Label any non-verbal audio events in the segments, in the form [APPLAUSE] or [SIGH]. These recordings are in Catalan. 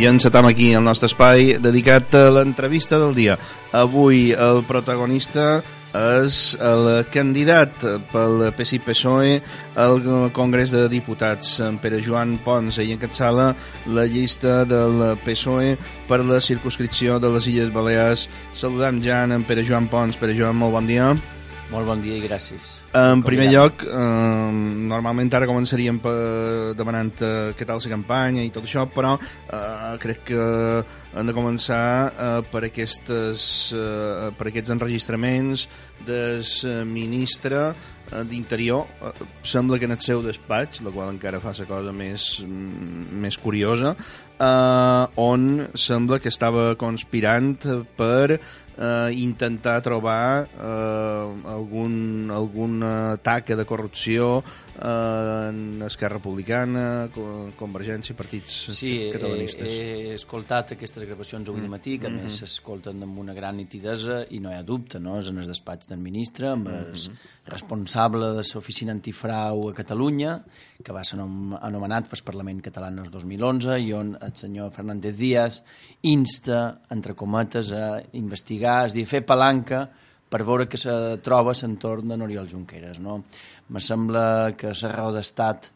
i encetam aquí el nostre espai dedicat a l'entrevista del dia. Avui el protagonista és el candidat pel PSI-PSOE al Congrés de Diputats, en Pere Joan Pons, i encapçala la llista del PSOE per la circunscripció de les Illes Balears. Saludem ja en Pere Joan Pons. Pere Joan, molt bon dia. Molt bon dia i gràcies. En primer lloc, eh, normalment ara començaríem per demanant eh, què tal la campanya i tot això, però eh, crec que hem de començar eh, per, aquestes, eh, per aquests enregistraments del ministre eh, d'Interior. Eh, sembla que en el seu despatx, la qual encara fa la cosa més, mm, més curiosa, eh, on sembla que estava conspirant per eh, intentar trobar eh, algun, algun atac de corrupció eh, en Esquerra Republicana, Convergència, partits sí, catalanistes. Sí, he, he escoltat aquestes gravacions avui mm. matí, que a mm -hmm. més s'escolten amb una gran nitidesa i no hi ha dubte, no? és en el despatx del ministre, amb el mm -hmm. responsable de l'oficina antifrau a Catalunya, que va ser anomenat pel Parlament Català en el 2011 i on el senyor Fernández Díaz insta, entre cometes, a investigar és dir, fer palanca per veure que se troba l'entorn de n'Oriol Junqueras. No? Me sembla que la raó d'estat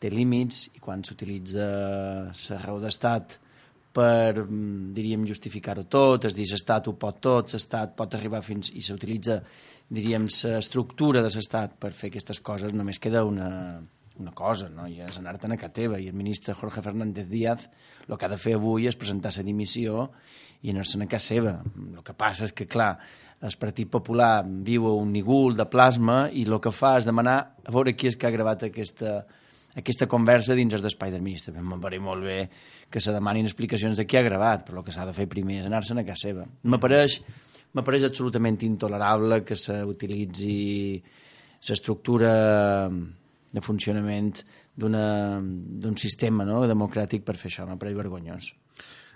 té límits i quan s'utilitza la raó d'estat per, diríem, justificar-ho tot, és dir, l'estat ho pot tot, l'estat pot arribar fins... i s'utilitza, diríem, l'estructura de l'estat per fer aquestes coses, només queda una, una cosa, no? i és anar-te'n a casa teva, i el ministre Jorge Fernández Díaz el que ha de fer avui és presentar la dimissió i anar-se'n a casa seva. El que passa és que, clar, el Partit Popular viu a un nigul de plasma i el que fa és demanar a veure qui és que ha gravat aquesta, aquesta conversa dins el d'espai del ministre. Em pareix molt bé que se demanin explicacions de qui ha gravat, però el que s'ha de fer primer és anar-se'n a casa seva. M'apareix m'apareix absolutament intolerable que s'utilitzi l'estructura de funcionament d'un sistema no, democràtic per fer això. M'apareix vergonyós.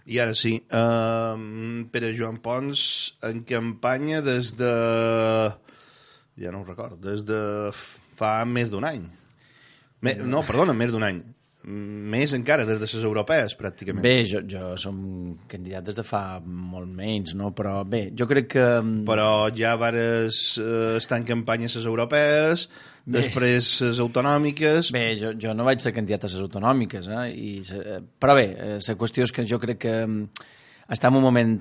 I ara sí, uh, Pere Joan Pons en campanya des de... ja no ho record, des de fa més d'un any. Me, no, perdona, més d'un any. Més encara, des de les europees, pràcticament. Bé, jo, jo som candidat des de fa molt menys, no? Però bé, jo crec que... Però ja vares uh, estar en campanya les europees, Bé. després les autonòmiques... Bé, jo, jo no vaig ser candidat a les autonòmiques, eh? I, eh, però bé, la eh, qüestió és que jo crec que mm, està en un moment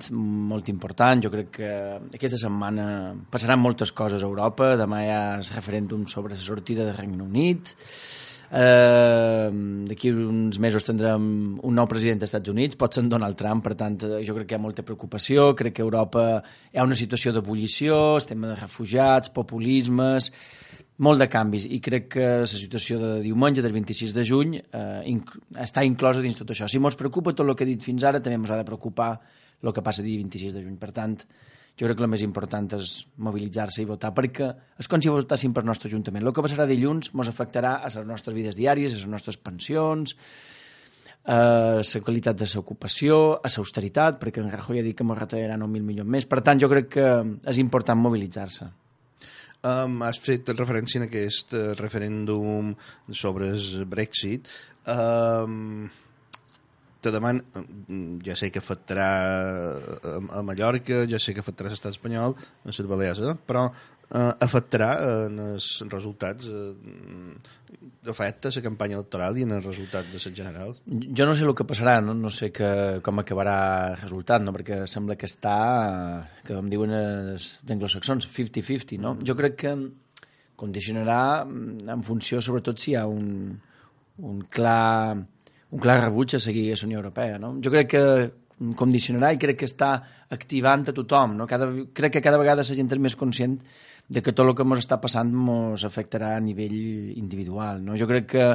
molt important, jo crec que aquesta setmana passaran moltes coses a Europa, demà hi ha el referèndum sobre la sortida del Regne Unit, eh, d'aquí uns mesos tindrem un nou president dels Estats Units, pot ser Donald Trump, per tant jo crec que hi ha molta preocupació, crec que a Europa hi ha una situació d'ebullició, el tema de refugiats, populismes, molt de canvis i crec que la situació de diumenge del 26 de juny eh, inc està inclosa dins tot això. Si ens preocupa tot el que he dit fins ara, també ens ha de preocupar el que passa el dia 26 de juny. Per tant, jo crec que el més important és mobilitzar-se i votar, perquè és com si votéssim per nostre Ajuntament. El que passarà dilluns ens afectarà a les nostres vides diàries, a les nostres pensions, a la qualitat de l'ocupació, a l'austeritat, perquè en Rajoy ha dit que ens retallaran mil milions més. Per tant, jo crec que és important mobilitzar-se. Um, has fet referència en aquest uh, referèndum sobre el Brexit. Um, te deman, ja sé que afectarà a, a Mallorca, ja sé que afectarà l'estat espanyol, a les Balears, eh? però eh, afectarà en els resultats eh, afecta la campanya electoral i en els resultats de les generals? Jo no sé el que passarà, no, no sé que, com acabarà el resultat, no? perquè sembla que està, que em diuen els anglosaxons, 50-50, no? Mm. Jo crec que condicionarà en funció, sobretot, si hi ha un, un clar un clar rebuig a seguir a la Unió Europea. No? Jo crec que condicionarà i crec que està activant a tothom. No? Cada, crec que cada vegada la gent és més conscient de que tot el que ens està passant ens afectarà a nivell individual. No? Jo crec que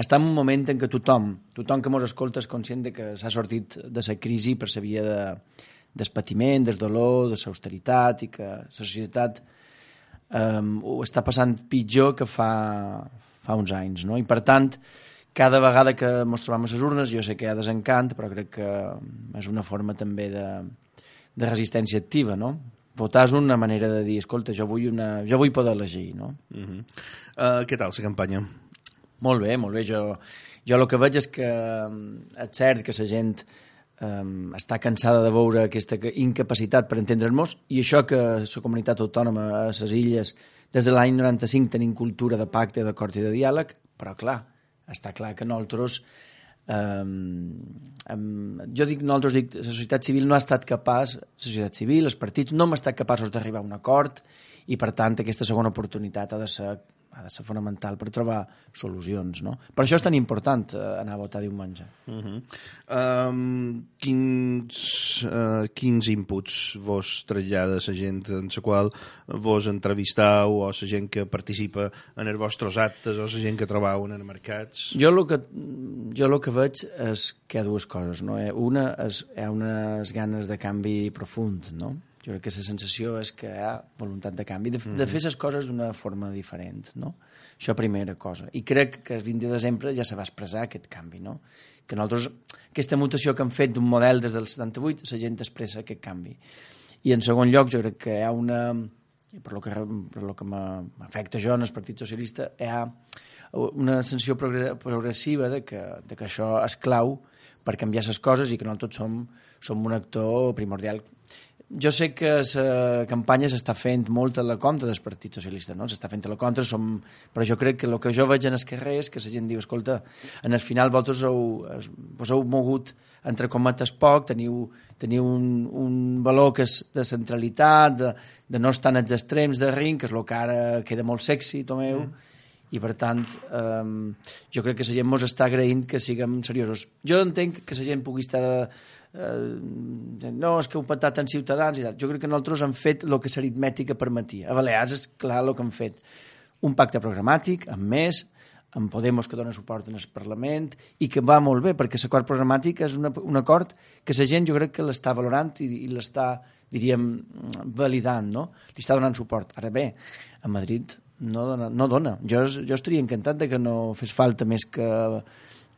està en un moment en què tothom, tothom que ens escolta és conscient de que s'ha sortit de la crisi per la via de, del patiment, del dolor, de l'austeritat i que la societat um, ho està passant pitjor que fa, fa uns anys. No? I per tant, cada vegada que ens trobem a les urnes, jo sé que hi ha desencant, però crec que és una forma també de, de resistència activa, no? votar és una manera de dir, escolta, jo vull, una, jo vull poder elegir, no? Uh -huh. uh, què tal la campanya? Molt bé, molt bé. Jo, jo el que veig és que mm, és cert que la gent um, està cansada de veure aquesta incapacitat per entendre'ns i això que la comunitat autònoma a les illes des de l'any 95 tenim cultura de pacte, d'acord i de diàleg, però clar, està clar que nosaltres Um, um, jo dic, nosaltres dic, la societat civil no ha estat capaç, la societat civil, els partits, no hem estat capaços d'arribar a un acord i, per tant, aquesta segona oportunitat ha de ser ha de ser fonamental per trobar solucions, no? Per això és tan important eh, anar a votar diumenge. Uh -huh. um, quins, uh, quins inputs vos trasllada la gent en la qual vos entrevistau o la gent que participa en els vostres actes o la gent que trobau en els mercats? Jo el que, jo el que veig és que hi ha dues coses, no? Eh, una és hi ha unes ganes de canvi profund, no? Jo crec que la sensació és que hi ha voluntat de canvi, de, mm -hmm. de fer les coses d'una forma diferent, no? Això primera cosa. I crec que el 20 de desembre ja se va expressar aquest canvi, no? Que nosaltres, aquesta mutació que han fet d'un model des del 78, la gent expressa aquest canvi. I en segon lloc, jo crec que hi ha una... Per lo que, per lo que m'afecta jo en el Partit Socialista, hi ha una sensació progressiva de que, de que això és clau per canviar les coses i que nosaltres som, som un actor primordial jo sé que la campanya s'està fent molt a la contra del Partit Socialista, no? s'està fent a la contra, som... però jo crec que el que jo veig en el carrer és que la gent diu, escolta, en el final vosaltres heu, vos heu mogut entre cometes poc, teniu, teniu un, un valor que és de centralitat, de, de no estar en els extrems de ring, que és el que ara queda molt sexy, Tomeu, mm. i per tant um, jo crec que la gent ens està agraint que siguem seriosos. Jo entenc que la gent pugui estar eh, no, és que heu patat en Ciutadans i tal. Jo crec que nosaltres hem fet el que l'aritmètica permetia. A Balears és clar el que han fet. Un pacte programàtic, amb més, amb Podemos que dona suport en el Parlament i que va molt bé, perquè l'acord programàtic és una, un acord que la gent jo crec que l'està valorant i, i l'està, diríem, validant, no? Li està donant suport. Ara bé, a Madrid no dona. No dona. Jo, jo estaria encantat de que no fes falta més que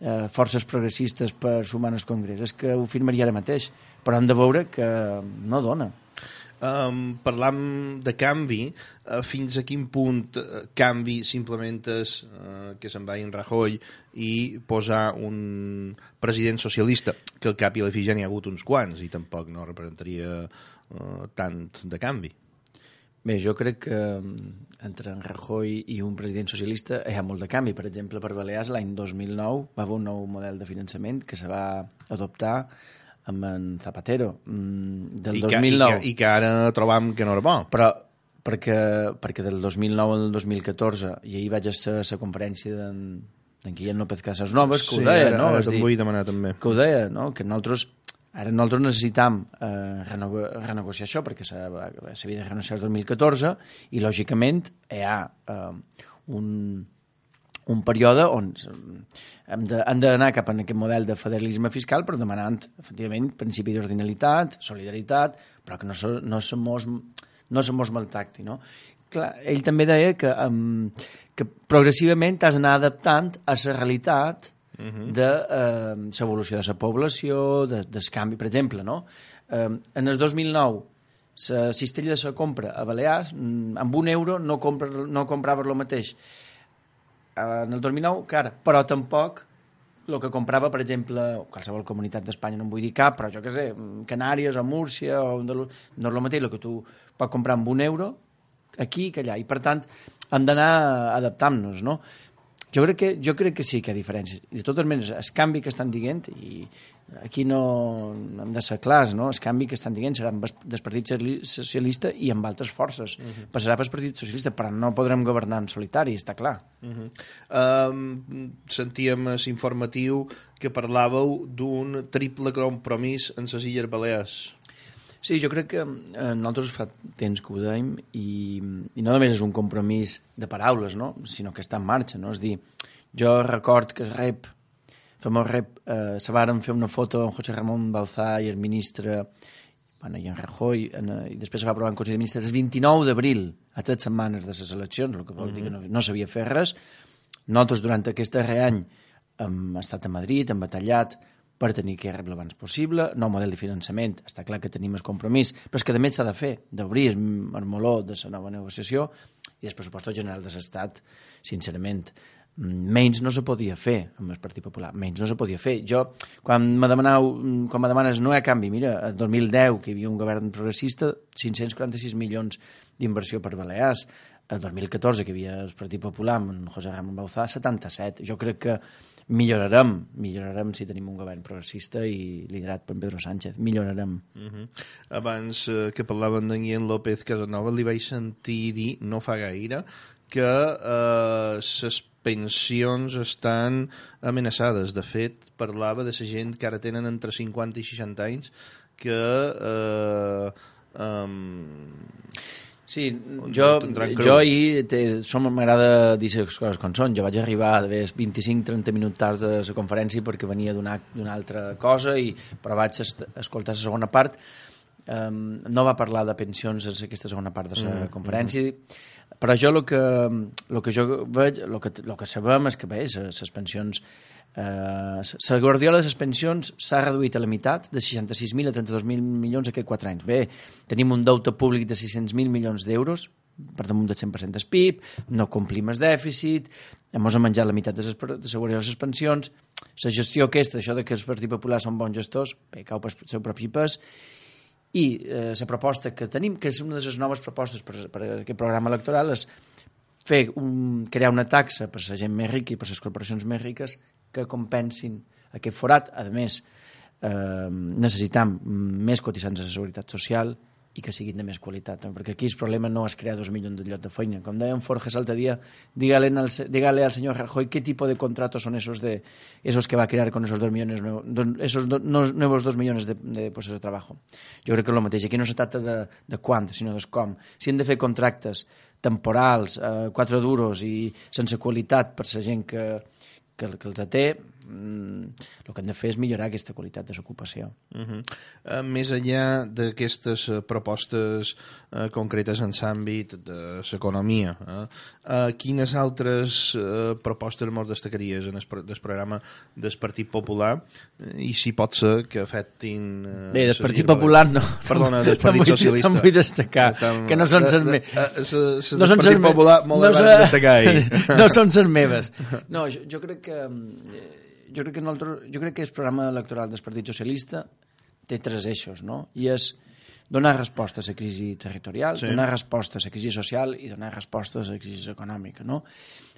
eh, forces progressistes per sumar el Congrés. És que ho firmaria ara mateix, però hem de veure que no dona. Um, parlam de canvi, uh, fins a quin punt uh, canvi simplement és uh, que se'n vagi en Rajoy i posar un president socialista, que al cap i a la fi ja n'hi ha hagut uns quants i tampoc no representaria uh, tant de canvi. Bé, jo crec que mm, entre en Rajoy i un president socialista hi ha molt de canvi. Per exemple, per Balears l'any 2009 va haver un nou model de finançament que se va adoptar amb en Zapatero mm, del I 2009. Que, i, que, I que ara trobam que no era bo. Però perquè, perquè del 2009 al 2014, i ahir vaig a ser a la conferència d'en d'en Guillem López Casas Noves, que sí, ho deia, ara, no? Ara te'n vull demanar també. Que ho deia, no? Que nosaltres Ara nosaltres necessitam eh, renego renegociar això perquè s'havia de renegociar el 2014 i, lògicament, hi ha eh, un, un període on hem d'anar cap a aquest model de federalisme fiscal però demanant, efectivament, principi d'ordinalitat, solidaritat, però que no, so, no se mos, no mos maltracti, no? Clar, ell també deia que, um, que progressivament has d'anar adaptant a la realitat -huh. de eh, l'evolució de la població, de, del canvi, per exemple, no? Eh, en el 2009 la cistella de la compra a Balears, mm, amb un euro no, compra, no comprava el mateix en el 2009 que ara, però tampoc el que comprava, per exemple, qualsevol comunitat d'Espanya, no em vull dir cap, però jo què sé, Canàries o Múrcia, o no és el mateix el que tu pots comprar amb un euro aquí que allà, i per tant hem d'anar adaptant-nos, no? Jo crec, que, jo crec que sí que hi ha diferències. I de totes maneres, el canvi que estan dient, i aquí no hem de ser clars, no? el canvi que estan dient serà del Partit Socialista i amb altres forces. Uh -huh. Passarà pel Partit Socialista, però no podrem governar en solitari, està clar. Uh -huh. um, sentíem informatiu que parlàveu d'un triple compromís en les Illes Balears. Sí, jo crec que eh, nosaltres fa temps que ho deim i, i no només és un compromís de paraules, no? sinó que està en marxa. No? És dir, jo record que rep, fa molt rep, eh, se varen fer una foto amb José Ramon Balzà i el ministre bueno, i en Rajoy, en, eh, i després se va aprovar en Consell de Ministres el 29 d'abril, a tres setmanes de les eleccions, el que vol mm -hmm. dir que no, no s'havia fet res. Nosaltres, durant aquest darrer any, hem estat a Madrid, hem batallat, per tenir que rebre l'abans possible, nou model de finançament, està clar que tenim el compromís, però és que més s'ha de fer, d'obrir el meló de la nova negociació i el pressupost general de l'Estat, sincerament, menys no se podia fer amb el Partit Popular, menys no se podia fer. Jo, quan me demanau, quan me demanes no hi ha canvi, mira, el 2010, que hi havia un govern progressista, 546 milions d'inversió per Balears, el 2014, que hi havia el Partit Popular amb José Ramon Bauzá, 77. Jo crec que millorarem, millorarem si tenim un govern progressista i liderat per Pedro Sánchez, millorarem. Uh -huh. Abans eh, que parlaven d'en Guillem López Casanova, li vaig sentir dir, no fa gaire, que eh, les pensions estan amenaçades. De fet, parlava de la gent que ara tenen entre 50 i 60 anys que... Eh, um, Sí, jo, jo ahir m'agrada dir les coses com són. Jo vaig arribar a 25-30 minuts tard de la conferència perquè venia d'una altra cosa, i, però vaig escoltar la segona part. Um, no va parlar de pensions en aquesta segona part de la mm, conferència, mm. Però jo el que, el que jo veig, el que, el que sabem és que bé, les pensions eh, la guardiola de les pensions s'ha reduït a la meitat, de 66.000 a 32.000 milions aquests 4 anys. Bé, tenim un deute públic de 600.000 milions d'euros, per damunt del 100% del PIB, no complim el dèficit, hem menjat la meitat de les, de de les pensions, la gestió aquesta, això de que els partits populars són bons gestors, bé, cau per el seu propi pes, i eh, la proposta que tenim, que és una de les noves propostes per, per aquest programa electoral, és fer un, crear una taxa per la gent més rica i per les corporacions més riques que compensin aquest forat. A més, eh, necessitam més cotitzants a la seguretat social, i que siguin de més qualitat, perquè aquí el problema no és crear dos milions de llocs de feina. Com deia en Forges l'altre dia, dígale al, dígale al senyor Rajoy qué tipo de contratos son esos de esos que va crear con esos dos millones esos do, no, nuevos dos millones de, de puestos de trabajo. Jo crec que és el mateix. Aquí no se tracta de, de quant, sinó de com. Si hem de fer contractes temporals, eh, quatre duros i sense qualitat per la gent que, que, que els té, mm, el que hem de fer és millorar aquesta qualitat de l'ocupació. Uh -huh. uh, més enllà d'aquestes uh, propostes uh, concretes en l'àmbit de l'economia, uh, uh, quines altres uh, propostes molt destacaries en el, del programa del Partit Popular i si pot ser que afectin... Uh, Bé, del Partit Popular no. Perdona, del [LAUGHS] Partit no Socialista. No vull destacar, Estem, que no són les meves. No són Partit Popular molt no destacar ahir. [LAUGHS] no són les meves. [LAUGHS] No, jo, jo crec que jo crec que, nosaltres, jo crec que el programa electoral del Partit Socialista té tres eixos, no? I és donar resposta a la crisi territorial, sí. donar resposta a la crisi social i donar resposta a la crisi econòmica, no?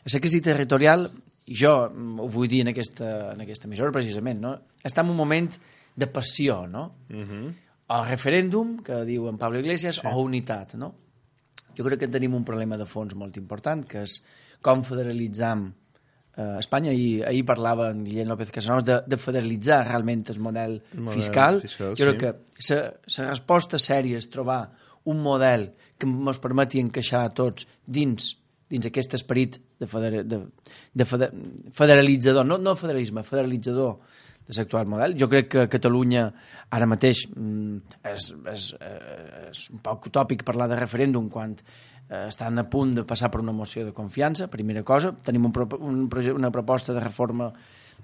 A la crisi territorial, jo ho vull dir en aquesta, en aquesta emissora precisament, no? Està en un moment de passió, no? Uh mhm. -huh. O referèndum, que diu en Pablo Iglesias, sí. o unitat, no? Jo crec que tenim un problema de fons molt important, que és com federalitzam eh, Espanya, ahir, ahir parlava en Guillem López Casanova de, de federalitzar realment el model, el model fiscal. fiscal. Jo crec sí. que la resposta sèria és trobar un model que ens permeti encaixar a tots dins dins aquest esperit de, feder, de, de feder, federalitzador, no, no federalisme, federalitzador de l'actual model. Jo crec que Catalunya ara mateix mm, és, és, és un poc utòpic parlar de referèndum quan eh, estan a punt de passar per una moció de confiança, primera cosa. Tenim un, un, una proposta de reforma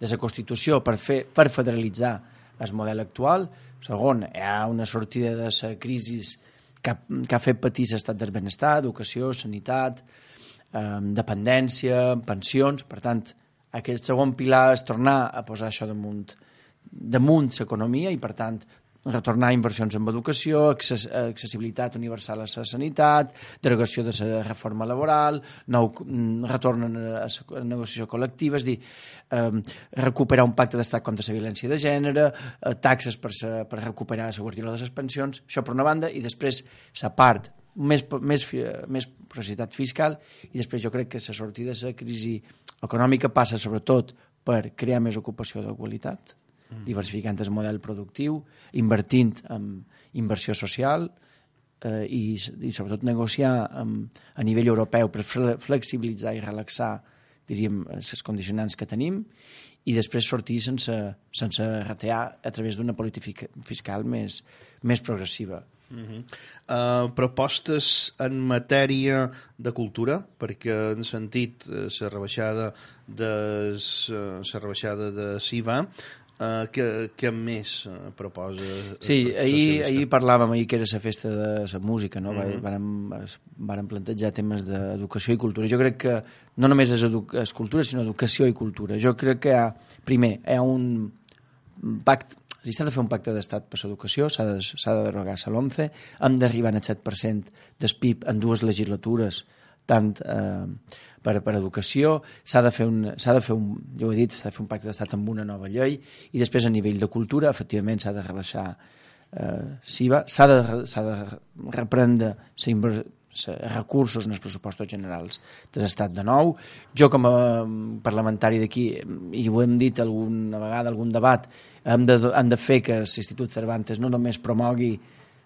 de la Constitució per, fer, per federalitzar el model actual. Segon, hi ha una sortida de la crisi que que ha fet patir l'estat del benestar, educació, sanitat, eh, dependència, pensions. Per tant, aquest segon pilar és tornar a posar això damunt damunt l'economia i, per tant, retornar inversions en educació, access accessibilitat universal a la sanitat, derogació de la reforma laboral, nou mm, retorn a la negociació col·lectiva, és dir, eh, recuperar un pacte d'estat contra la violència de gènere, eh, taxes per, sa, per recuperar la guardiola de les pensions, això per una banda, i després la part més, més, més progressivitat fiscal i després jo crec que la sortida de la crisi econòmica passa sobretot per crear més ocupació de qualitat, mm. diversificant el model productiu, invertint en inversió social eh, i, i sobretot negociar amb, a nivell europeu per flexibilitzar i relaxar diríem, les condicionants que tenim i després sortir sense, sense ratear a través d'una política fiscal més, més progressiva. Uh -huh. uh, propostes en matèria de cultura, perquè en sentit la uh, rebaixada de, uh, la rebaixada de SIVA Uh, què, què més uh, proposa? Sí, ahir, ahir parlàvem, ahir que era la festa de la música, no? Mm -hmm. Vàrem, vàrem plantejar temes d'educació i cultura. Jo crec que no només és, és cultura, sinó educació i cultura. Jo crec que, hi ha, primer, hi ha un pacte, s'ha de fer un pacte d'estat per l'educació, s'ha de, de derogar la l'OMCE, hem d'arribar al 7% del PIB en dues legislatures, tant eh, per, per educació, s'ha de, fer un, de fer un, jo he dit, s'ha de fer un pacte d'estat amb una nova llei, i després a nivell de cultura, efectivament, s'ha de rebaixar eh, SIVA, s'ha de, de reprendre recursos en els pressupostos generals de l'estat de nou. Jo, com a mm, parlamentari d'aquí, i ho hem dit alguna vegada, algun debat, hem de, hem de fer que l'Institut Cervantes no només promogui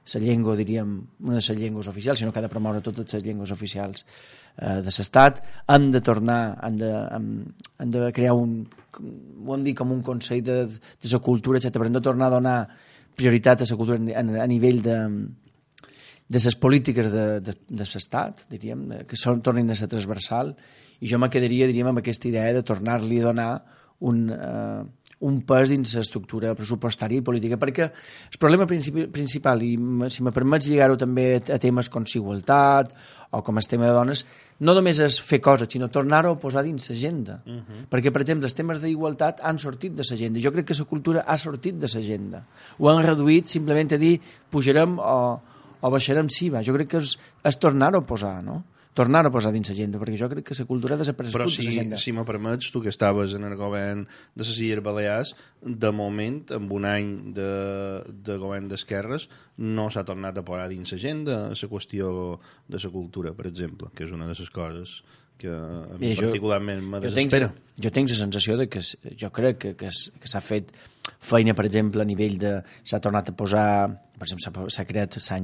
la llengua, diríem, una de les llengües oficials, sinó que ha de promoure totes les llengües oficials eh, de l'estat. Hem de tornar, hem de, hem, hem de crear un, ho hem dit, com un consell de, de la cultura, etc. però hem de tornar a donar prioritat a la cultura a, a nivell de, de les polítiques de, de, de l'estat, diríem, que són, tornin a ser transversal, i jo me quedaria, diríem, amb aquesta idea de tornar-li a donar un, eh, un pes dins l'estructura pressupostària i política, perquè el problema principal, i si me permets lligar-ho també a temes com igualtat o com el tema de dones, no només és fer coses, sinó tornar-ho a posar dins l'agenda. Uh -huh. Perquè, per exemple, els temes d'igualtat han sortit de l'agenda. Jo crec que la cultura ha sortit de l'agenda. Ho han reduït simplement a dir pujarem o, o baixarem SIVA. Jo crec que és, és tornar-ho a posar, no? Tornar a posar dins l'agenda, perquè jo crec que la cultura ha desaparegut Però si, de si me permets, tu que estaves en el govern de les Illes Balears, de moment, amb un any de, de govern d'esquerres, no s'ha tornat a posar dins l'agenda la qüestió de la cultura, per exemple, que és una de les coses que a mi jo, particularment me desespera. Jo tinc, jo la sensació de que jo crec que, que, que s'ha fet feina, per exemple, a nivell de... s'ha tornat a posar... Per exemple, s'ha creat s'ha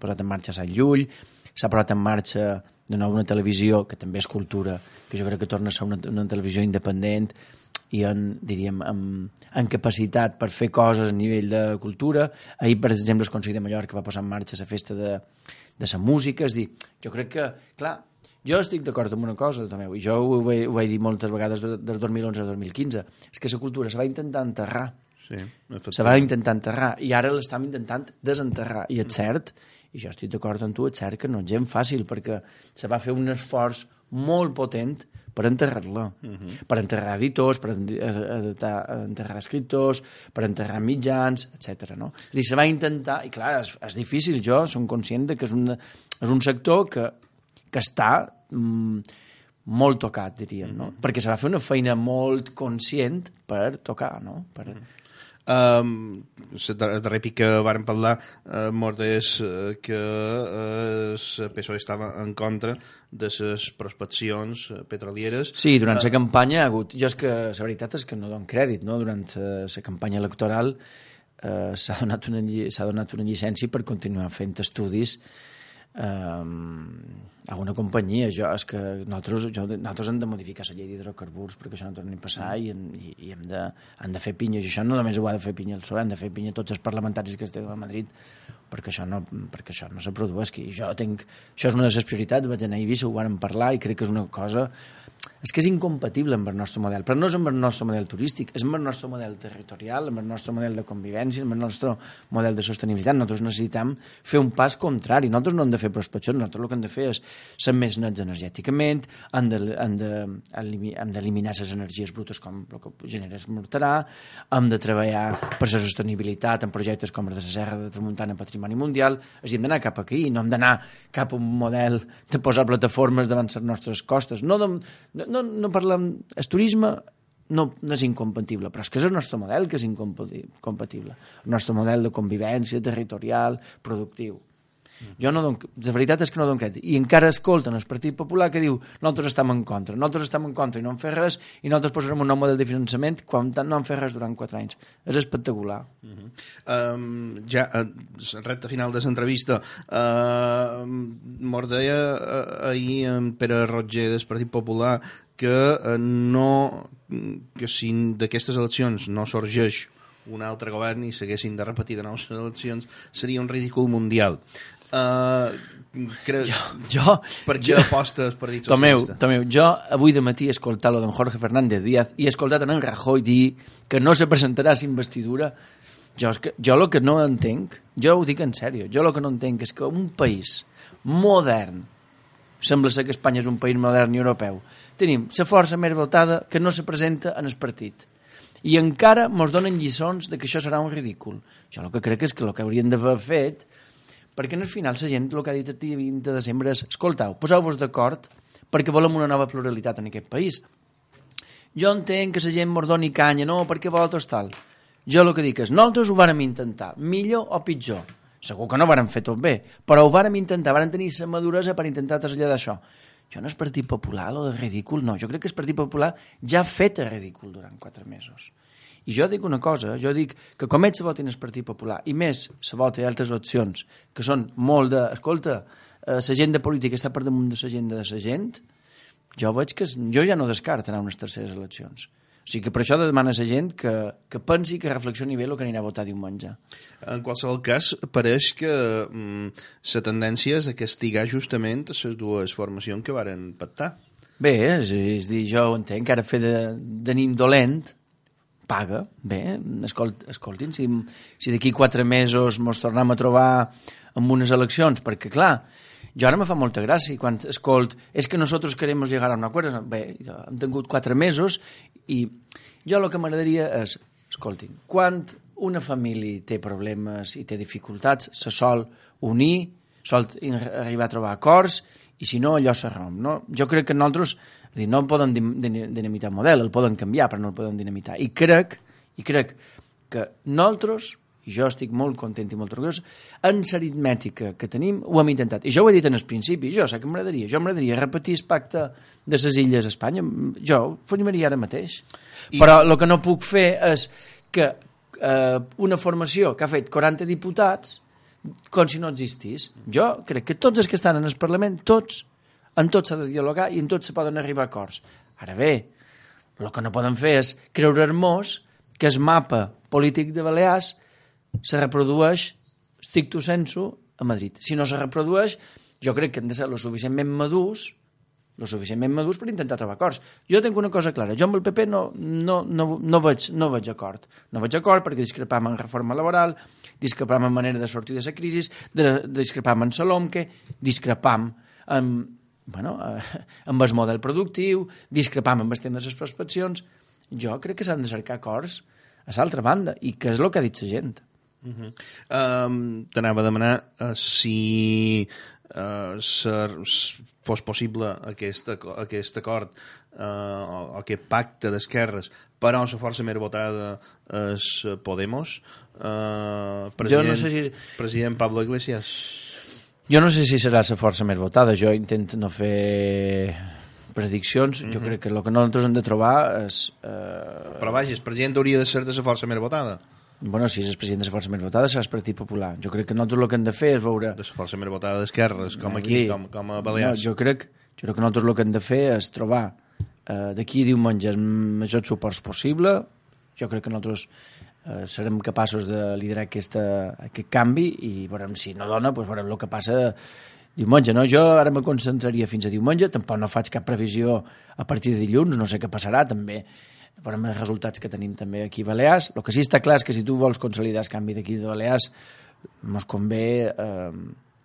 posat en marxa Sant Llull, s'ha posat en marxa de nou una televisió que també és cultura, que jo crec que torna a ser una, una televisió independent i en, diríem, amb, en capacitat per fer coses a nivell de cultura. Ahir, per exemple, el Consell de Mallorca va posar en marxa la festa de, de la música. És dir, jo crec que, clar, jo estic d'acord amb una cosa, també, i jo ho he, ho he dit moltes vegades del 2011 al 2015, és que la cultura se va intentar enterrar. Sí, se va intentar enterrar, i ara l'estem intentant desenterrar. I és cert, i jo estic d'acord amb tu, és cert que no és gens fàcil, perquè se va fer un esforç molt potent per enterrar-la, uh mhm. -huh. per enterrar editors, per enterrar escriptors, per enterrar mitjans, etc. No? És dir, se va intentar, i clar, és, és difícil, jo som conscient de que és, una, és un sector que, que està mm, molt tocat, diríem, no? Uh mhm. -huh. perquè se va fer una feina molt conscient per tocar, no? Per, uh mhm. -huh Um, la darrer pic que vàrem parlar uh, mort és uh, que uh, el PSOE estava en contra de les prospeccions petrolieres. Sí, durant la uh, campanya ha hagut... Jo és que la veritat és que no dono crèdit, no? Durant la campanya electoral uh, s'ha donat, una, donat una llicència per continuar fent estudis eh, a una companyia. Jo, és que nosaltres, jo, nosaltres hem de modificar la llei d'hidrocarburs perquè això no torni a passar i, i, i hem, de, hem de fer pinya. I això no només ho ha de fer pinya el PSOE, hem de fer pinya tots els parlamentaris que estem a Madrid perquè això no, perquè això no se produeixi. Jo tinc, això és una de les prioritats, vaig anar a Eivissa, ho vam parlar i crec que és una cosa és que és incompatible amb el nostre model, però no és amb el nostre model turístic, és amb el nostre model territorial, amb el nostre model de convivència, amb el nostre model de sostenibilitat. Nosaltres necessitem fer un pas contrari. Nosaltres no hem de fer prospeccions, nosaltres el que hem de fer és ser més nets energèticament, hem d'eliminar les energies brutes com el que genera el morterà, hem de treballar per la sostenibilitat en projectes com el de la Serra de Tramuntana Patrimoni Mundial, és dir, hem d'anar cap aquí, no hem d'anar cap a un model de posar plataformes davant les nostres costes, no, de, no, no, no parlem... El turisme no, no és incompatible, però és que és el nostre model que és incompatible. El nostre model de convivència territorial, productiu. Mm. Jo no dono, la veritat és que no dono crèdit. I encara escolten el Partit Popular que diu nosaltres estem en contra, nosaltres estem en contra i no hem fet res i nosaltres posarem un nou model de finançament quan no hem fet res durant quatre anys. És espectacular. Uh -huh. um, ja, uh, recta final de l'entrevista, uh, mos deia uh, ahir en Pere Roger del Partit Popular que uh, no que si d'aquestes eleccions no sorgeix un altre govern i s'haguessin de repetir de nous eleccions seria un ridícul mundial. Uh, cre... Jo, jo, per què jo- apostes Partit Tomeu, Socialista? Tomeu, jo avui de matí he escoltat lo d'en Jorge Fernández Díaz i he escoltat en en Rajoy dir que no se presentarà la investidura. Jo, és que, jo el que no entenc, jo ho dic en sèrio, jo el que no entenc és que un país modern, sembla ser que Espanya és un país modern i europeu, tenim la força més votada que no se presenta en el partit. I encara mos donen lliçons de que això serà un ridícul. Jo el que crec és que el que haurien d'haver fet perquè en el final la gent el que ha dit el dia 20 de desembre és escoltau, poseu-vos d'acord perquè volem una nova pluralitat en aquest país. Jo entenc que la gent mos doni canya, no, perquè vosaltres tal. Jo el que dic és, nosaltres ho vàrem intentar, millor o pitjor. Segur que no vàrem fer tot bé, però ho vàrem intentar, vàrem tenir la maduresa per intentar traslladar això. Jo no és Partit Popular, de ridícul, no. Jo crec que el Partit Popular ja ha fet el ridícul durant quatre mesos. I jo dic una cosa, jo dic que com ells se votin el Partit Popular, i més se vota altres opcions, que són molt de... Escolta, eh, la gent de política està per damunt de la gent de la gent, jo veig que jo ja no descarto anar a unes terceres eleccions. O sigui que per això demana a la gent que, que pensi, que reflexioni bé el que anirà a votar diumenge. En qualsevol cas, pareix que mm, la tendència és a castigar justament les dues formacions que varen pactar. Bé, és, és dir, jo ho entenc, que ara fer de, de nin dolent paga, bé, escolt, escoltin, si, si d'aquí quatre mesos mos tornem a trobar amb unes eleccions, perquè clar, jo ara me fa molta gràcia quan escolt, és que nosaltres queremos llegar a un acuerdo, bé, hem tingut quatre mesos i jo el que m'agradaria és, escoltin, quan una família té problemes i té dificultats, se sol unir, sol arribar a trobar acords i si no, allò se romp. No? Jo crec que nosaltres és a dir, no poden dinamitar el model, el poden canviar, però no el poden dinamitar. I crec, i crec que nosaltres, i jo estic molt content i molt orgullós, en l'aritmètica que tenim ho hem intentat. I jo ho he dit en el principi, jo sé que m'agradaria, jo m'agradaria repetir el pacte de les illes a Espanya, jo ho faria ara mateix. I... Però el que no puc fer és que eh, una formació que ha fet 40 diputats com si no existís. Jo crec que tots els que estan en el Parlament, tots, en tots s'ha de dialogar i en tots se poden arribar a acords. Ara bé, el que no poden fer és creure-nos que el mapa polític de Balears se reprodueix stricto sensu a Madrid. Si no se reprodueix, jo crec que hem de ser lo suficientment madurs lo suficientment madurs per intentar trobar acords. Jo tinc una cosa clara, jo amb el PP no, no, no, no, veig, no veig acord. No veig acord perquè discrepam en reforma laboral, discrepam en manera de sortir de la crisi, de, discrepam en Salomque, discrepam en, bueno, eh, amb el model productiu, discrepam amb el tema de les prospeccions. Jo crec que s'han de cercar acords a l'altra banda, i que és el que ha dit la gent. Uh -huh. um, T'anava a demanar uh, si uh, ser, fos possible aquest, aquest acord uh, o, o aquest pacte d'esquerres però la força més votada és Podemos uh, president, no sé si- president Pablo Iglesias Jo no sé si serà la força més votada, jo intento no fer prediccions, jo crec que el que nosaltres hem de trobar és... Eh, però vaja, el president hauria de ser de la força més votada bueno, si és el president de la força més votada serà el Partit Popular. Jo crec que nosaltres el que hem de fer és veure... de la força més votada d'esquerres com aquí, Sí. com, com a No, Balears jo, crec, jo crec que nosaltres el que hem de fer és trobar eh, d'aquí a diumenge el major suports possible. Jo crec que nosaltres eh, serem capaços de liderar aquesta, aquest canvi i veurem si no dona, doncs veurem el que passa diumenge. No? Jo ara me concentraria fins a diumenge, tampoc no faig cap previsió a partir de dilluns, no sé què passarà, també veurem els resultats que tenim també aquí a Balears. El que sí està clar és que si tu vols consolidar el canvi d'aquí de Balears, mos convé, eh,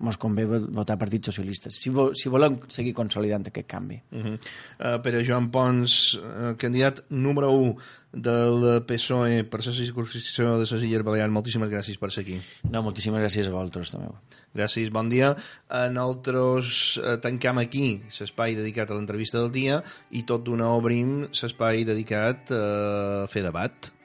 mos convé votar partits socialistes, si, vo si volem seguir consolidant aquest canvi. Uh -huh. uh, Pere Joan Pons, uh, candidat número 1 del PSOE per la circunscripció de les Illes Balears. Moltíssimes gràcies per ser aquí. No, moltíssimes gràcies a vosaltres també. Gràcies, bon dia. Eh, Nosaltres uh, tancam aquí l'espai dedicat a l'entrevista del dia i tot d'una obrim l'espai dedicat a fer debat.